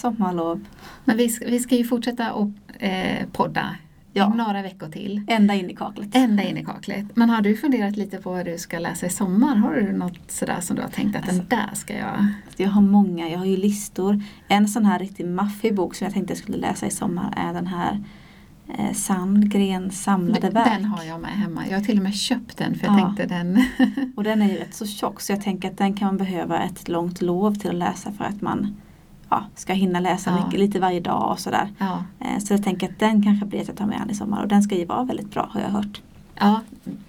Sommarlov. Men vi ska, vi ska ju fortsätta att eh, podda Ja. några veckor till. Ända in i kaklet. Ända in i kaklet. Men har du funderat lite på vad du ska läsa i sommar? Har du något sådär som du har tänkt att den där ska jag... Jag har många, jag har ju listor. En sån här riktigt maffig bok som jag tänkte jag skulle läsa i sommar är den här eh, Sandgrens samlade verk. Den har jag med hemma. Jag har till och med köpt den för jag Ja. tänkte den... Och den är ju rätt så tjock så jag tänker att den kan man behöva ett långt lov till att läsa för att man ja, ska hinna läsa Ja. mycket, lite varje dag och sådär. ja. Eh, Så jag tänker att den kanske blir att jag tar med den i sommar och den ska ju vara väldigt bra har jag hört. Ja,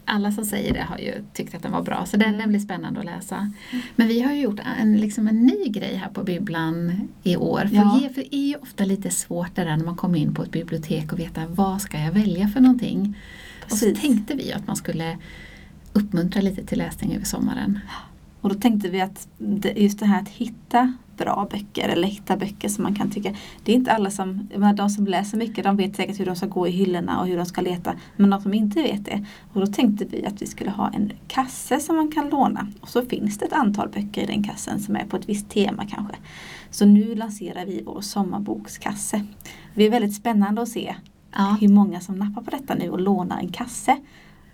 alla som säger det har ju tyckt att den var bra så den, blir spännande att läsa. Men vi har ju gjort en, liksom en ny grej här på bibblan i år. För, Ja. ge- för det är ju ofta lite svårt det där när man kommer in på ett bibliotek och veta vad ska jag välja för någonting. Och så Precis. tänkte vi att man skulle uppmuntra lite till läsning över sommaren. Och då tänkte vi att just det här att hitta bra böcker eller hitta böcker som man kan tycka. Det är inte alla som, de som läser mycket de vet säkert hur de ska gå i hyllorna och hur de ska leta. Men de som inte vet det. Och då tänkte vi att vi skulle ha en kasse som man kan låna. Och så finns det ett antal böcker i den kassen som är på ett visst tema kanske. Så nu lanserar vi vår sommarbokskasse. Det är väldigt spännande att se Ja. hur många som nappar på detta nu och lånar en kasse.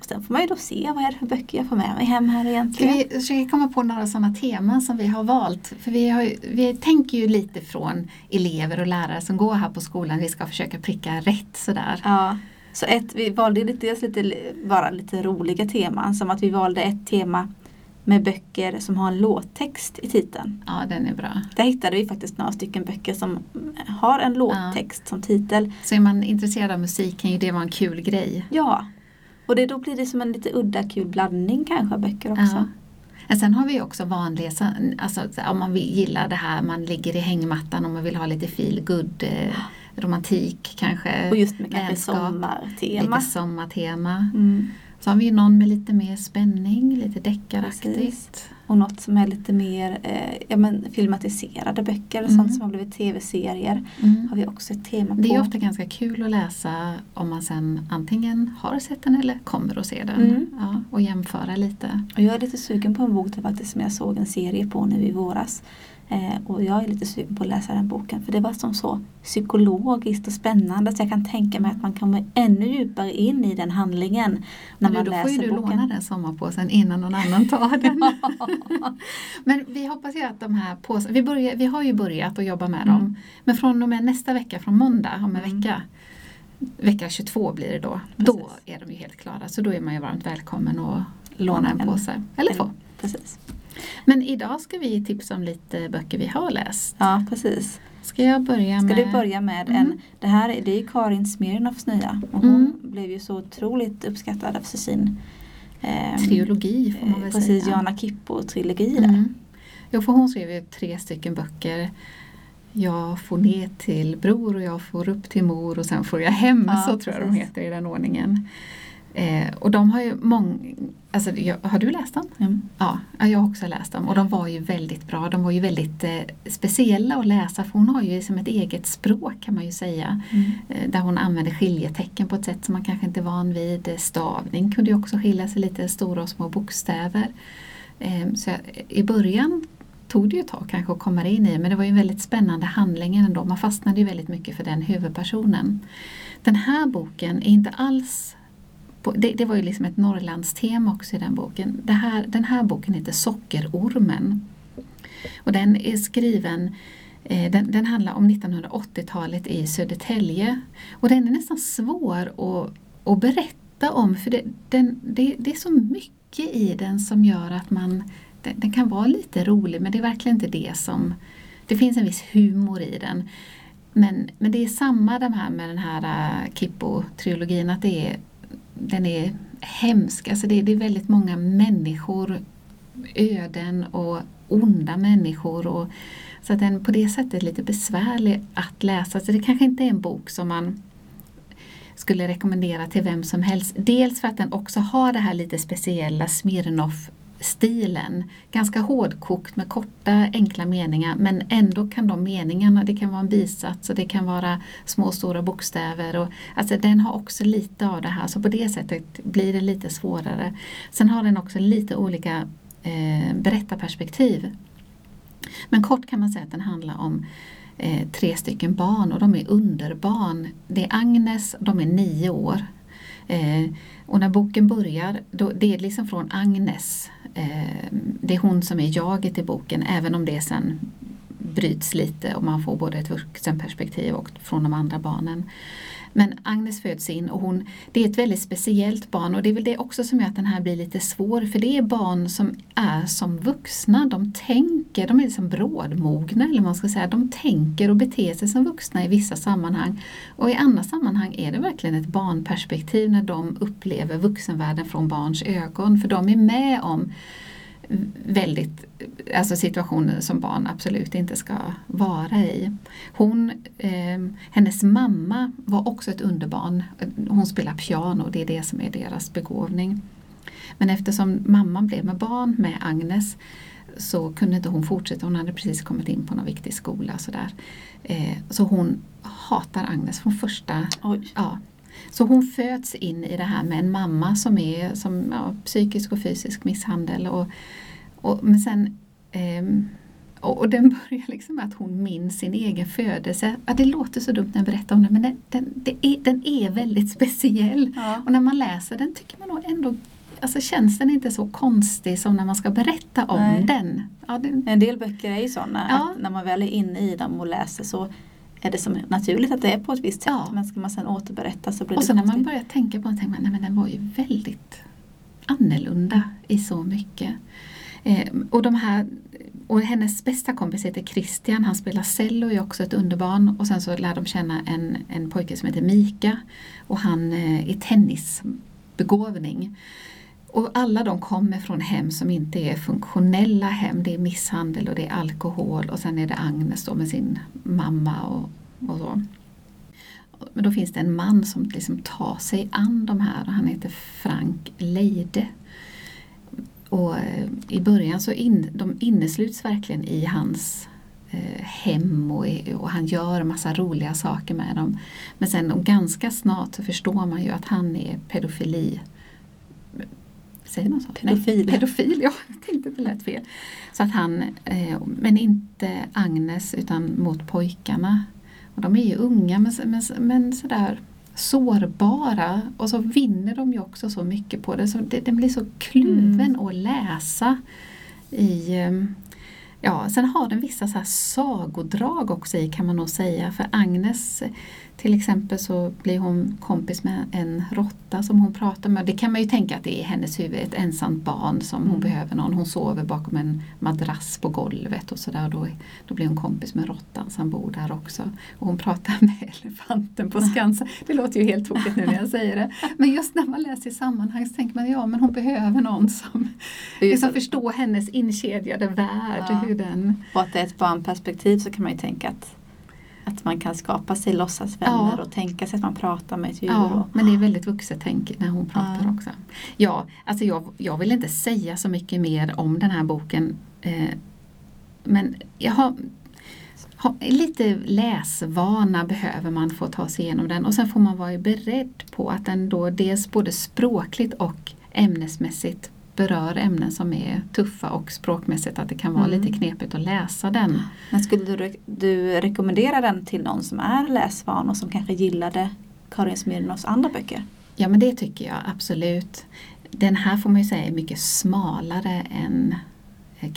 Sen får man ju då se vad är det för böcker jag får med mig hem här Ska egentligen. vi försöka komma på några sådana teman som vi har valt? För vi, har ju, vi tänker ju lite från elever och lärare som går här på skolan. Vi ska försöka pricka rätt sådär. Ja, så ett, vi valde dels lite, bara lite roliga teman. Som att vi valde ett tema med böcker som har en låttext i titeln. Ja, den är bra. Där hittade vi faktiskt några stycken böcker som har en låttext som titel. Så är man intresserad av musik kan ju det vara en kul grej. Ja, och det, då blir det som en lite udda kul blandning kanske av böcker också. Ja. Men sen har vi också vanliga, så- alltså om man vill, gillar det här, man ligger i hängmattan och man vill ha lite feel good eh, romantik kanske. Och just med kanske vänskap, sommartema. Lite sommartema. Mm. Så har vi någon med lite mer spänning, lite Precis. Och något som är lite mer eh, ja, men filmatiserade böcker, Mm. sånt som har blivit tv-serier. Mm. Har vi också ett tema på. Det är ofta ganska kul att läsa om man sen antingen har sett den eller kommer att se den. Mm. Ja, och jämföra lite. Och jag är lite sugen på en bok faktiskt som jag såg en serie på nu i våras. Eh, och jag är lite sugen på att läsa den boken för det var som så psykologiskt och spännande så jag kan tänka mig att man kommer ännu djupare in i den handlingen när Men man du, då läser får ju du boken. låna den sommarpåsen innan någon annan tar den. Men vi hoppas ju att de här påsarna, vi, börjar, vi har ju börjat att jobba med Mm. dem. Men från och med nästa vecka, från måndag om en Mm. vecka, vecka 22 blir det då, Precis. då är de ju helt klara. Så då är man ju varmt välkommen att låna en påse, eller två. Precis. Men idag ska vi tipsa om lite böcker vi har läst. Ja, precis. Ska jag börja Ska med... du börja med Mm. en, det här är- det är Karin Smirnoffs nya och hon Mm. blev ju så otroligt uppskattad för sin Trilogi får man eh, väl Precis, säga. Jana Kippo-trilogi där. Mm. Jo, för hon skrev ju tre stycken böcker. Jag får ner till bror och jag får upp till mor och sen får jag hem. Ja, så tror jag de precis. heter i den ordningen. Eh, och de har ju många... Alltså, jag, har du läst dem? Mm. Ja, ja, jag har också läst dem och de var ju väldigt bra. De var ju väldigt eh, speciella att läsa för hon har ju som ett eget språk kan man ju säga. Mm. Eh, Där hon använder skiljetecken på ett sätt som man kanske inte är van vid. Eh, Stavning kunde ju också skilja sig lite, stora och små bokstäver. Eh, Så jag, i början tog det ju ett tag kanske att komma in i men det var ju en väldigt spännande handling ändå. Man fastnade ju väldigt mycket för den huvudpersonen. Den här boken är inte alls på, det, det var ju liksom ett Norrlandstema också i den boken. Det här, den här boken heter Sockerormen. Och den är skriven eh, den, den handlar om 1980-talet i Södertälje. Och den är nästan svår att, att berätta om för det, den, det, det är så mycket i den som gör att man den, den kan vara lite rolig men det är verkligen inte det som det finns en viss humor i den. men, men det är samma de här med den här eh, Kippo-trilogin att det är, den är hemsk. Alltså det, det är väldigt många människor, öden och onda människor. Och, så att den på det sättet är lite besvärlig att läsa. Så det kanske inte är en bok som man skulle rekommendera till vem som helst. Dels för att den också har det här lite speciella Smirnoff stilen. Ganska hårdkokt med korta enkla meningar men ändå kan de meningarna, det kan vara en bisats och det kan vara små och stora bokstäver. Och, alltså den har också lite av det här så på det sättet blir det lite svårare. Sen har den också lite olika eh, berättarperspektiv. Men kort kan man säga att den handlar om eh, tre stycken barn och de är underbarn. Det är Agnes, de är nio år. Eh, och när boken börjar, då, det är liksom från Agnes. Eh, det är hon som är jaget i boken, även om det sen bryts lite och man får både ett vuxenperspektiv och från de andra barnen. Men Agnes föds in och hon, det är ett väldigt speciellt barn och det är väl det också som gör att den här blir lite svår för det är barn som är som vuxna, de tänker, de är liksom brådmogna eller man ska säga, de tänker och beter sig som vuxna i vissa sammanhang. Och i andra sammanhang är det verkligen ett barnperspektiv när de upplever vuxenvärlden från barns ögon för de är med om väldigt, alltså situationer som barn absolut inte ska vara i. Hon, eh, hennes mamma var också ett underbarn. Hon spelar piano, det är det som är deras begåvning. Men eftersom mamman blev med barn med Agnes så kunde inte hon fortsätta, hon hade precis kommit in på någon viktig skola. Sådär. Eh, så hon hatar Agnes från första... Oj. Ja, så hon föds in i det här med en mamma som är som ja, psykisk och fysisk misshandel. Och, och, men sen eh, och, och, den börjar liksom med att hon minns sin egen födelse. Ja, det låter så dumt när jag berättar om det men den, den, det är, den är väldigt speciell. Ja. Och när man läser den tycker man nog ändå Alltså känns den inte så konstig som när man ska berätta om Nej. den. Ja, den En del böcker är ju sådana Ja. att när man väl är inne i dem och läser så är det som naturligt att det är på ett visst sätt. Ja. Men ska man sen återberätta så blir Och det så när man börjar tänka på den tänker man nej men den var ju väldigt annorlunda i så mycket. Eh, och, de här, och hennes bästa kompis heter Christian, han spelar cello, är också ett underbarn. Och sen så lär de känna en, en pojke som heter Mika och han eh, är tennisbegåvning. Och alla de kommer från hem som inte är funktionella hem. Det är misshandel och det är alkohol och sen är det Agnes då med sin mamma och, och så. Men då finns det en man som liksom tar sig an de här och han heter Frank Leide. Och eh, i början så in, de innesluts verkligen i hans eh, hem och, och han gör massa roliga saker med dem. Men sen ganska snart så förstår man ju att han är pedofili Säger man så? Pedofil. Nej, pedofil, ja. Jag tänkte att det lät fel. Så att han, eh, men inte Agnes utan mot pojkarna. Och de är ju unga men, men, men sådär sårbara och så vinner de ju också så mycket på det. Så det, den blir så kluven Mm. att läsa. i eh, Ja, sen har den vissa så här sagodrag också i kan man nog säga. För Agnes till exempel så blir hon kompis med en råtta som hon pratar med. Det kan man ju tänka att det är i hennes huvud, ett ensamt barn som hon Mm. behöver någon. Hon sover bakom en madrass på golvet och sådär. Då, då blir hon kompis med råttan som bor där också. Och hon pratar med elefanten på Skansen. Det låter ju helt tokigt nu när jag säger det. Men just när man läser i sammanhang så tänker man ja men hon behöver någon som liksom förstår hennes inkedjade värld. Ja. Hur den, Och att det är ett barnperspektiv så kan man ju tänka att, att man kan skapa sig låtsasvänner Ja. och tänka sig att man pratar med ett djur. Ja, Och, men det är väldigt vuxet tänk när hon pratar Ja. också. Ja, alltså jag, jag vill inte säga så mycket mer om den här boken. Eh, men jag har, har lite läsvana behöver man få ta sig igenom den och sen får man vara beredd på att den då dels både språkligt och ämnesmässigt berör ämnen som är tuffa och språkmässigt att det kan vara Mm. lite knepigt att läsa den. men skulle du, du rekommendera den till någon som är läsvan och som kanske gillade Karin Smirnoffs andra böcker? Ja men det tycker jag absolut. Den här får man ju säga är mycket smalare än eh,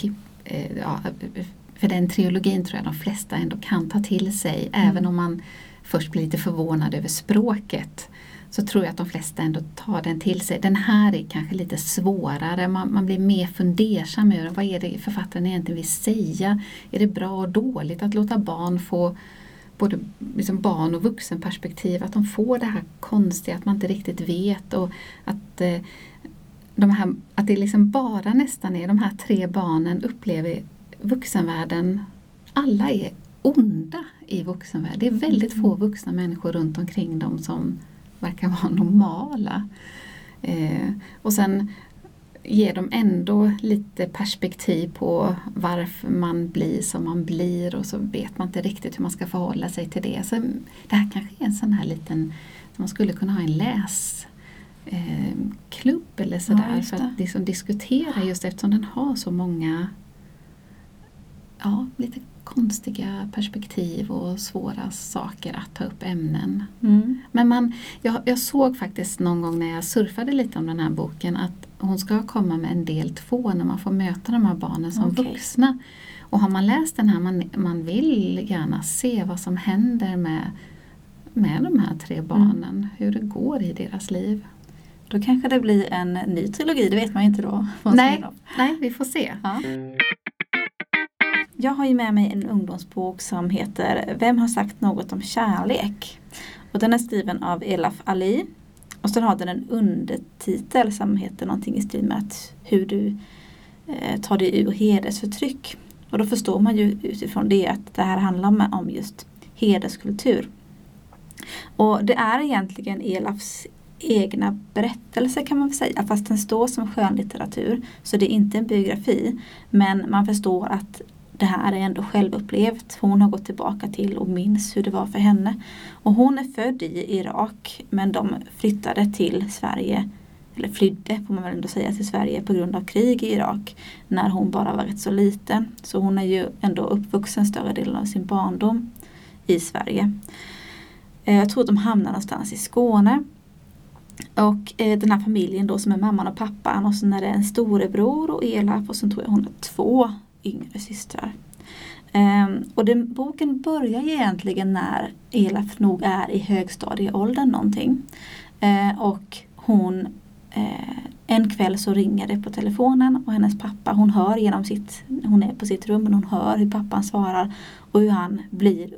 eh, ja, för den trilogin tror jag de flesta ändå kan ta till sig. Även om man först blir lite förvånad över språket så tror jag att de flesta ändå tar den till sig. Den här är kanske lite svårare, man, man blir mer fundersam över vad är det författaren egentligen vill säga. Är det bra och dåligt att låta barn få både liksom barn och vuxenperspektiv, att de får det här konstiga, att man inte riktigt vet och att, eh, de här, att det liksom bara nästan är de här tre barnen upplever vuxenvärlden, alla är onda i vuxenvärlden. Det är väldigt få vuxna människor runt omkring dem som verkar vara normala. Eh, och sen ger de ändå lite perspektiv på varför man blir som man blir och så vet man inte riktigt hur man ska förhålla sig till det. Så det här kanske är en sån här liten, man skulle kunna ha en läs eh, eller sådär just för att liksom diskutera just eftersom den har så många ja, lite konstiga perspektiv och svåra saker att ta upp ämnen. Mm. Men man, jag, jag såg faktiskt någon gång när jag surfade lite om den här boken att hon ska komma med en del två när man får möta de här barnen som Okej. vuxna. Och har man läst den här, man, man vill gärna se vad som händer med, med de här tre barnen, hur det går i deras liv. Då kanske det blir en ny trilogi, det vet man ju inte då. Nej. Nej, vi får se. Ja. Jag har ju med mig en ungdomsbok som heter Vem har sagt något om kärlek? Och den är skriven av Elaf Ali. Och sen har den en undertitel som heter någonting i stil med att hur du eh, tar dig ur hedersförtryck. Och då förstår man ju utifrån det att det här handlar om- om just hederskultur. Och det är egentligen Elafs egna berättelse kan man väl säga, fast den står som skönlitteratur. Så det är inte en biografi. Men man förstår att det här är ändå självupplevt. Hon har gått tillbaka till och minns hur det var för henne. Och hon är född i Irak men de flyttade till Sverige, eller flydde får man väl ändå säga till Sverige på grund av krig i Irak när hon bara var rätt så liten. Så hon är ju ändå uppvuxen större delen av sin barndom i Sverige. Eh, jag tror att de hamnar någonstans i Skåne. Och eh, den här familjen då som är mamman och pappan och sen är det en storebror och Elaf och sen tror jag hon har två yngre systrar. Ehm, och den, boken börjar ju egentligen när Elaf nog är i högstadieåldern någonting. Ehm, och hon eh, en kväll så ringer det på telefonen och hennes pappa, hon hör genom sitt, hon är på sitt rum men hon hör hur pappan svarar och hur han blir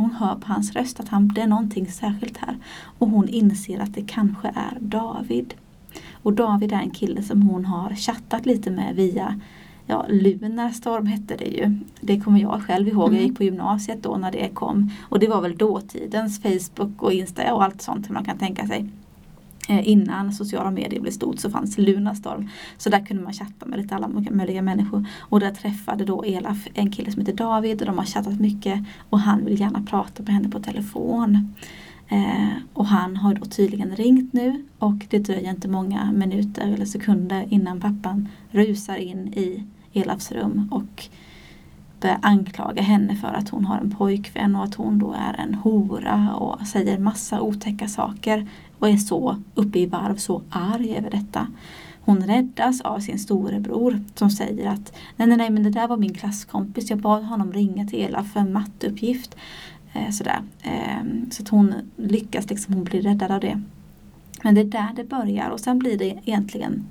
hon hör på hans röst att han, det är någonting särskilt här. Och hon inser att det kanske är David. Och David är en kille som hon har chattat lite med via Ja, Lunarstorm hette det ju. Det kommer jag själv ihåg. Jag Mm. gick på gymnasiet då när det kom. Och det var väl dåtidens Facebook och Insta och allt sånt som man kan tänka sig. Eh, Innan sociala medier blev stort så fanns Lunarstorm. Så där kunde man chatta med lite alla möjliga människor. Och där träffade då Elaf en kille som heter David och de har chattat mycket. Och han vill gärna prata med henne på telefon. Eh, och han har då tydligen ringt nu och det dröjer inte många minuter eller sekunder innan pappan rusar in i Elafs rum och börjar anklaga henne för att hon har en pojkvän och att hon då är en hora och säger massa otäcka saker och är så uppe i varv, så arg över detta. Hon räddas av sin storebror som säger att nej, nej, nej, men det där var min klasskompis. Jag bad honom ringa till Elaf för en matteuppgift. Eh, sådär. Eh, så att hon lyckas liksom, hon blir räddad av det. Men det är där det börjar och sen blir det egentligen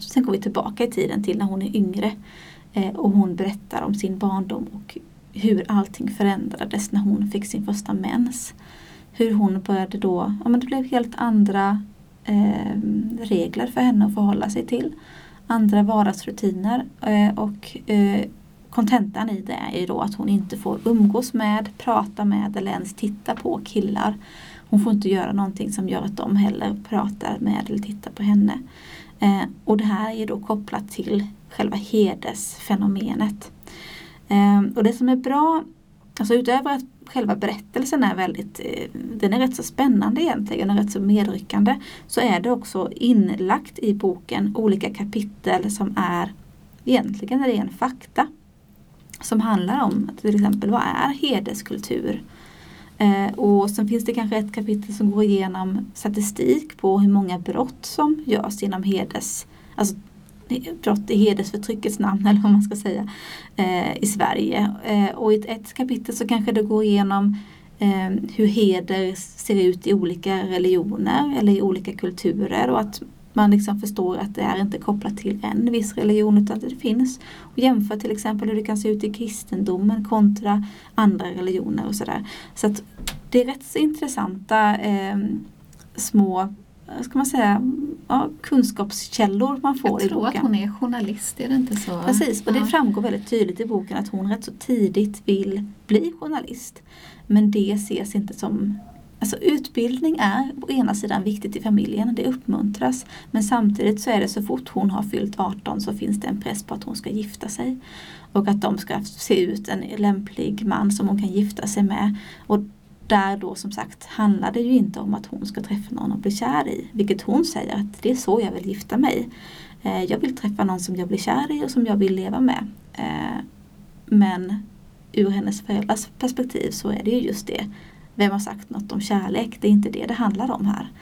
Sen går vi tillbaka i tiden till när hon är yngre. Eh, och hon berättar om sin barndom och hur allting förändrades när hon fick sin första mens. Hur hon började då, ja men det blev helt andra eh, regler för henne att förhålla sig till. Andra vardagsrutiner eh, och eh, kontentan i det är ju då att hon inte får umgås med, prata med eller ens titta på killar. Hon får inte göra någonting som gör att de heller pratar med eller tittar på henne. Eh, och det här är då kopplat till själva hedersfenomenet. Eh, och det som är bra, alltså utöver att själva berättelsen är väldigt, eh, den är rätt så spännande egentligen och rätt så medryckande, så är det också inlagt i boken olika kapitel som är egentligen ren fakta. Som handlar om till exempel vad är hederskultur? Eh, och sen finns det kanske ett kapitel som går igenom statistik på hur många brott som görs inom heders, alltså brott i hedersförtryckets namn eller vad man ska säga eh, i Sverige. Eh, och i ett, ett kapitel så kanske det går igenom eh, hur heder ser ut i olika religioner eller i olika kulturer och att man liksom förstår att det är inte kopplat till en viss religion utan att det finns. Och jämför till exempel hur det kan se ut i kristendomen kontra andra religioner och sådär. Så att det är rätt så intressanta eh, små ska man säga, ja, kunskapskällor man får i boken. Jag tror att hon är journalist, är det inte så? Precis, och det framgår väldigt tydligt i boken att hon rätt så tidigt vill bli journalist. Men det ses inte som Alltså utbildning är på ena sidan viktigt i familjen, det uppmuntras. Men samtidigt så är det så fort hon har fyllt 18 så finns det en press på att hon ska gifta sig. Och att de ska se ut en lämplig man som hon kan gifta sig med. Och där då som sagt handlar det ju inte om att hon ska träffa någon och bli kär i. Vilket hon säger att det är så jag vill gifta mig. Eh, jag vill träffa någon som jag blir kär i och som jag vill leva med. Eh, men ur hennes föräldrars perspektiv så är det ju just det. Vem har sagt något om kärlek? Det är inte det det handlar om här.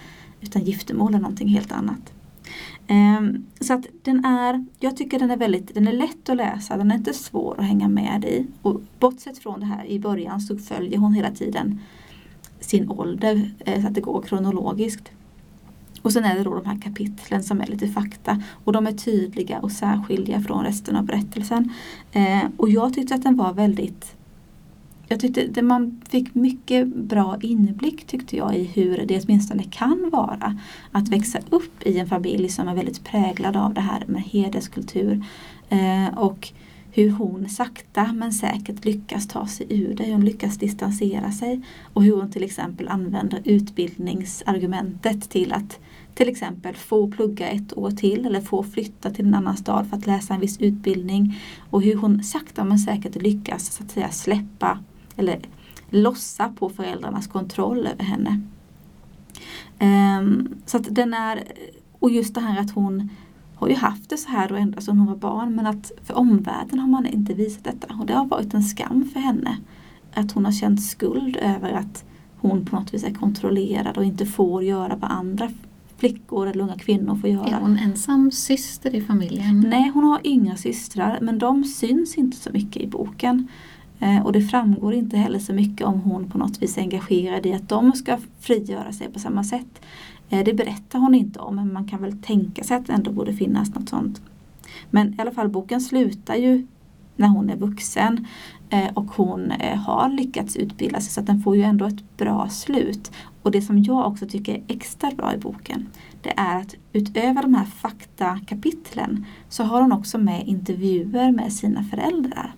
Utan giftermål är någonting helt annat. Ehm, så att den är, jag tycker den är väldigt, den är lätt att läsa, den är inte svår att hänga med i. Och bortsett från det här i början så följer hon hela tiden sin ålder eh, så att det går kronologiskt. Och sen är det då de här kapitlen som är lite fakta och de är tydliga och särskilja från resten av berättelsen. Ehm, och jag tyckte att den var väldigt jag tyckte det, man fick mycket bra inblick tyckte jag i hur det åtminstone kan vara att växa upp i en familj som är väldigt präglad av det här med hederskultur. Eh, och hur hon sakta men säkert lyckas ta sig ur det, hur hon lyckas distansera sig och hur hon till exempel använder utbildningsargumentet till att till exempel få plugga ett år till eller få flytta till en annan stad för att läsa en viss utbildning och hur hon sakta men säkert lyckas så att säga släppa eller lossa på föräldrarnas kontroll över henne. Um, så att den är, och just det här att hon har ju haft det så här och ända sedan hon var barn men att för omvärlden har man inte visat detta och det har varit en skam för henne. Att hon har känt skuld över att hon på något vis är kontrollerad och inte får göra vad andra flickor eller unga kvinnor får göra. Är hon ensam syster i familjen? Nej, hon har inga systrar men de syns inte så mycket i boken. Eh, och det framgår inte heller så mycket om hon på något vis är engagerad i att de ska frigöra sig på samma sätt. Eh, det berättar hon inte om men man kan väl tänka sig att det ändå borde finnas något sånt. Men i alla fall boken slutar ju när hon är vuxen eh, och hon har lyckats utbilda sig så att den får ju ändå ett bra slut. Och det som jag också tycker är extra bra i boken det är att utöver de här faktakapitlen så har hon också med intervjuer med sina föräldrar.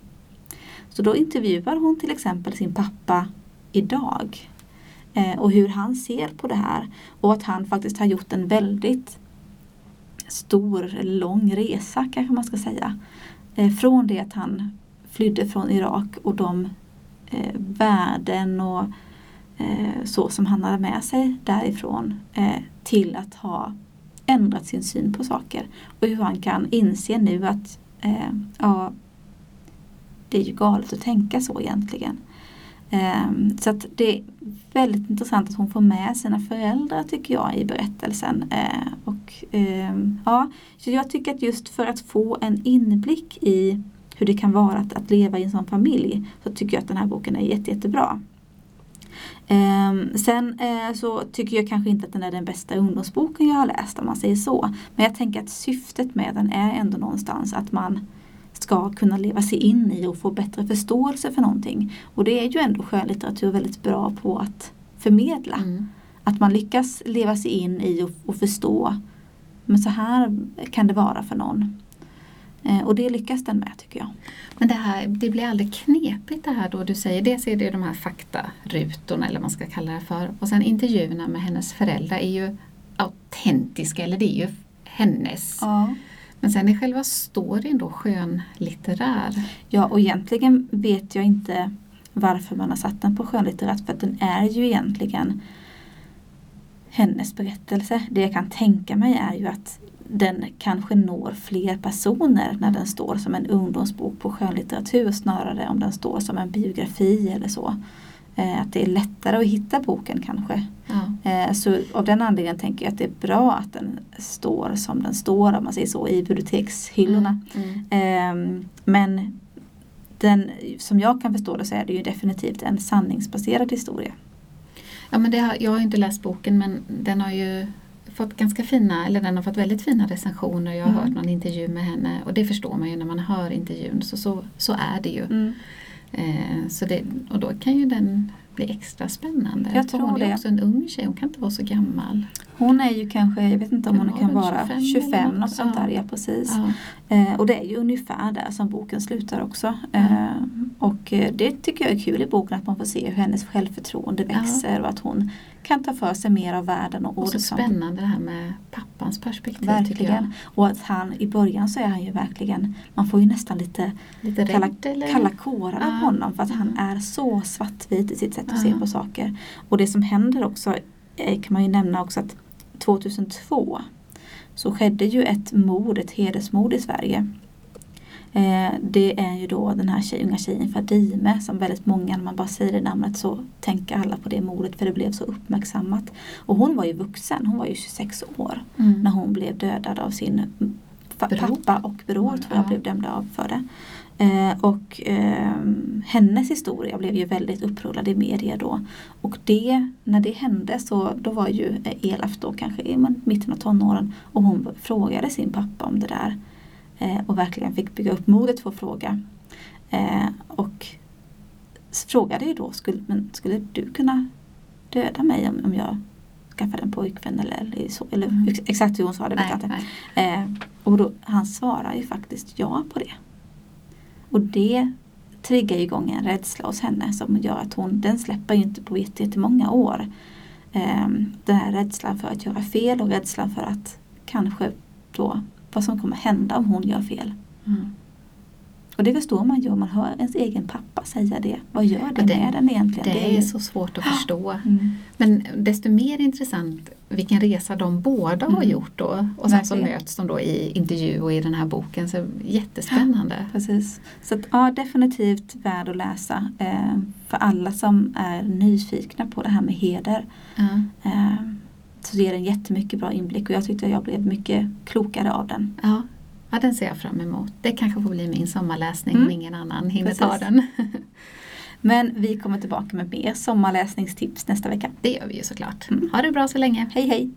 Så då intervjuar hon till exempel sin pappa idag eh, och hur han ser på det här och att han faktiskt har gjort en väldigt stor, lång resa kanske man ska säga. Eh, från det att han flydde från Irak och de eh, värden och eh, så som han hade med sig därifrån eh, till att ha ändrat sin syn på saker. Och hur han kan inse nu att eh, ja, det är ju galet att tänka så egentligen. Um, så att det är väldigt intressant att hon får med sina föräldrar tycker jag i berättelsen. Uh, och, um, ja, så jag tycker att just för att få en inblick i hur det kan vara att, att leva i en sån familj så tycker jag att den här boken är jätte, jättebra. Um, sen uh, så tycker jag kanske inte att den är den bästa ungdomsboken jag har läst om man säger så. Men jag tänker att syftet med den är ändå någonstans att man ska kunna leva sig in i och få bättre förståelse för någonting. Och det är ju ändå skönlitteratur väldigt bra på att förmedla. Mm. Att man lyckas leva sig in i och, och, förstå. Men så här kan det vara för någon. Eh, och det lyckas den med tycker jag. Men det, här, det blir aldrig knepigt det här då du säger. Dels är det de här faktarutorna eller vad man ska kalla det för. Och sen intervjuerna med hennes föräldrar är ju autentiska eller det är ju hennes. Ja. Men sen är själva storyn då skönlitterär? Ja, och egentligen vet jag inte varför man har satt den på skönlitterärt för att den är ju egentligen hennes berättelse. Det jag kan tänka mig är ju att den kanske når fler personer när den står som en ungdomsbok på skönlitteratur snarare om den står som en biografi eller så. Eh, att det är lättare att hitta boken kanske. Ja. Eh, så av den anledningen tänker jag att det är bra att den står som den står om man säger så i bibliotekshyllorna. Mm. Mm. Men den, som jag kan förstå det så är det ju definitivt en sanningsbaserad historia. Ja, men har, jag har inte läst boken men den har ju fått ganska fina, eller den har fått väldigt fina recensioner. Jag har Mm. hört någon intervju med henne och det förstår man ju när man hör intervjun. Så, så, så är det ju. Eh, så det, och då kan ju den bli extra spännande. Jag tror hon är det. också en ung tjej, hon kan inte vara så gammal. Hon är ju kanske, jag vet inte om hon kan vara 25 25, eller något. sånt Ja. där, ja precis. Ja. Eh, och det är ju ungefär där som boken slutar också. Eh, och eh, det tycker jag är kul i boken att man får se hur hennes självförtroende Ja. växer och att hon kan ta för sig mer av världen. Och, Och så spännande det här med pappans perspektiv. Verkligen. Och att han i början så är han ju verkligen, man får ju nästan lite Lite kalla, rädd eller? kalla kårar av Ja. honom för att han Ja. är så svartvit i sitt sätt att Ja. se på saker. Och det som händer också eh, kan man ju nämna också att 2002 så skedde ju ett mord, ett hedersmord i Sverige. Eh, det är ju då den här tjej, unga tjejen Fadime som väldigt många, när man bara säger det namnet så tänker alla på det mordet för det blev så uppmärksammat. Och hon var ju vuxen, hon var ju 26 år Mm. när hon blev dödad av sin pappa och bror tror jag Ja. blev dömda av för det. Eh, och eh, hennes historia blev ju väldigt upprullad i media då. Och det, när det hände så då var ju Elaf då kanske i mitten av tonåren och hon frågade sin pappa om det där. Eh, och verkligen fick bygga upp modet för att fråga. Eh, och frågade ju då, skulle, men skulle du kunna döda mig om, om jag skaffade en pojkvän eller, eller så? Eller Mm. ex- exakt hur hon sa det vet jag Nej, inte. nej. Eh, och då, han svarar ju faktiskt ja på det. Och det triggar ju igång en rädsla hos henne som gör att hon, den släpper ju inte på jättemånga år. Ehm, den här rädslan för att göra fel och rädslan för att kanske då vad som kommer hända om hon gör fel. Mm. Och det förstår man ju om man hör ens egen pappa säga det. Vad gör det, Ja, det- med den egentligen? Det ju- är så svårt att förstå. Mm. Men desto mer intressant vilken resa de båda har Mm. gjort då. Och sen så möts de då i intervju och i den här boken. Så jättespännande. Precis. Så att, ja, definitivt värd att läsa eh, för alla som är nyfikna på det här med heder. Ja. Eh, så ger den jättemycket bra inblick och jag tyckte jag blev mycket klokare av den. Ja. Ja, den ser jag fram emot. Det kanske får bli min sommarläsning Mm. om ingen annan hinner ta Precis. den. Men vi kommer tillbaka med mer sommarläsningstips nästa vecka. Det gör vi ju såklart. Mm. Ha det bra så länge. Hej hej!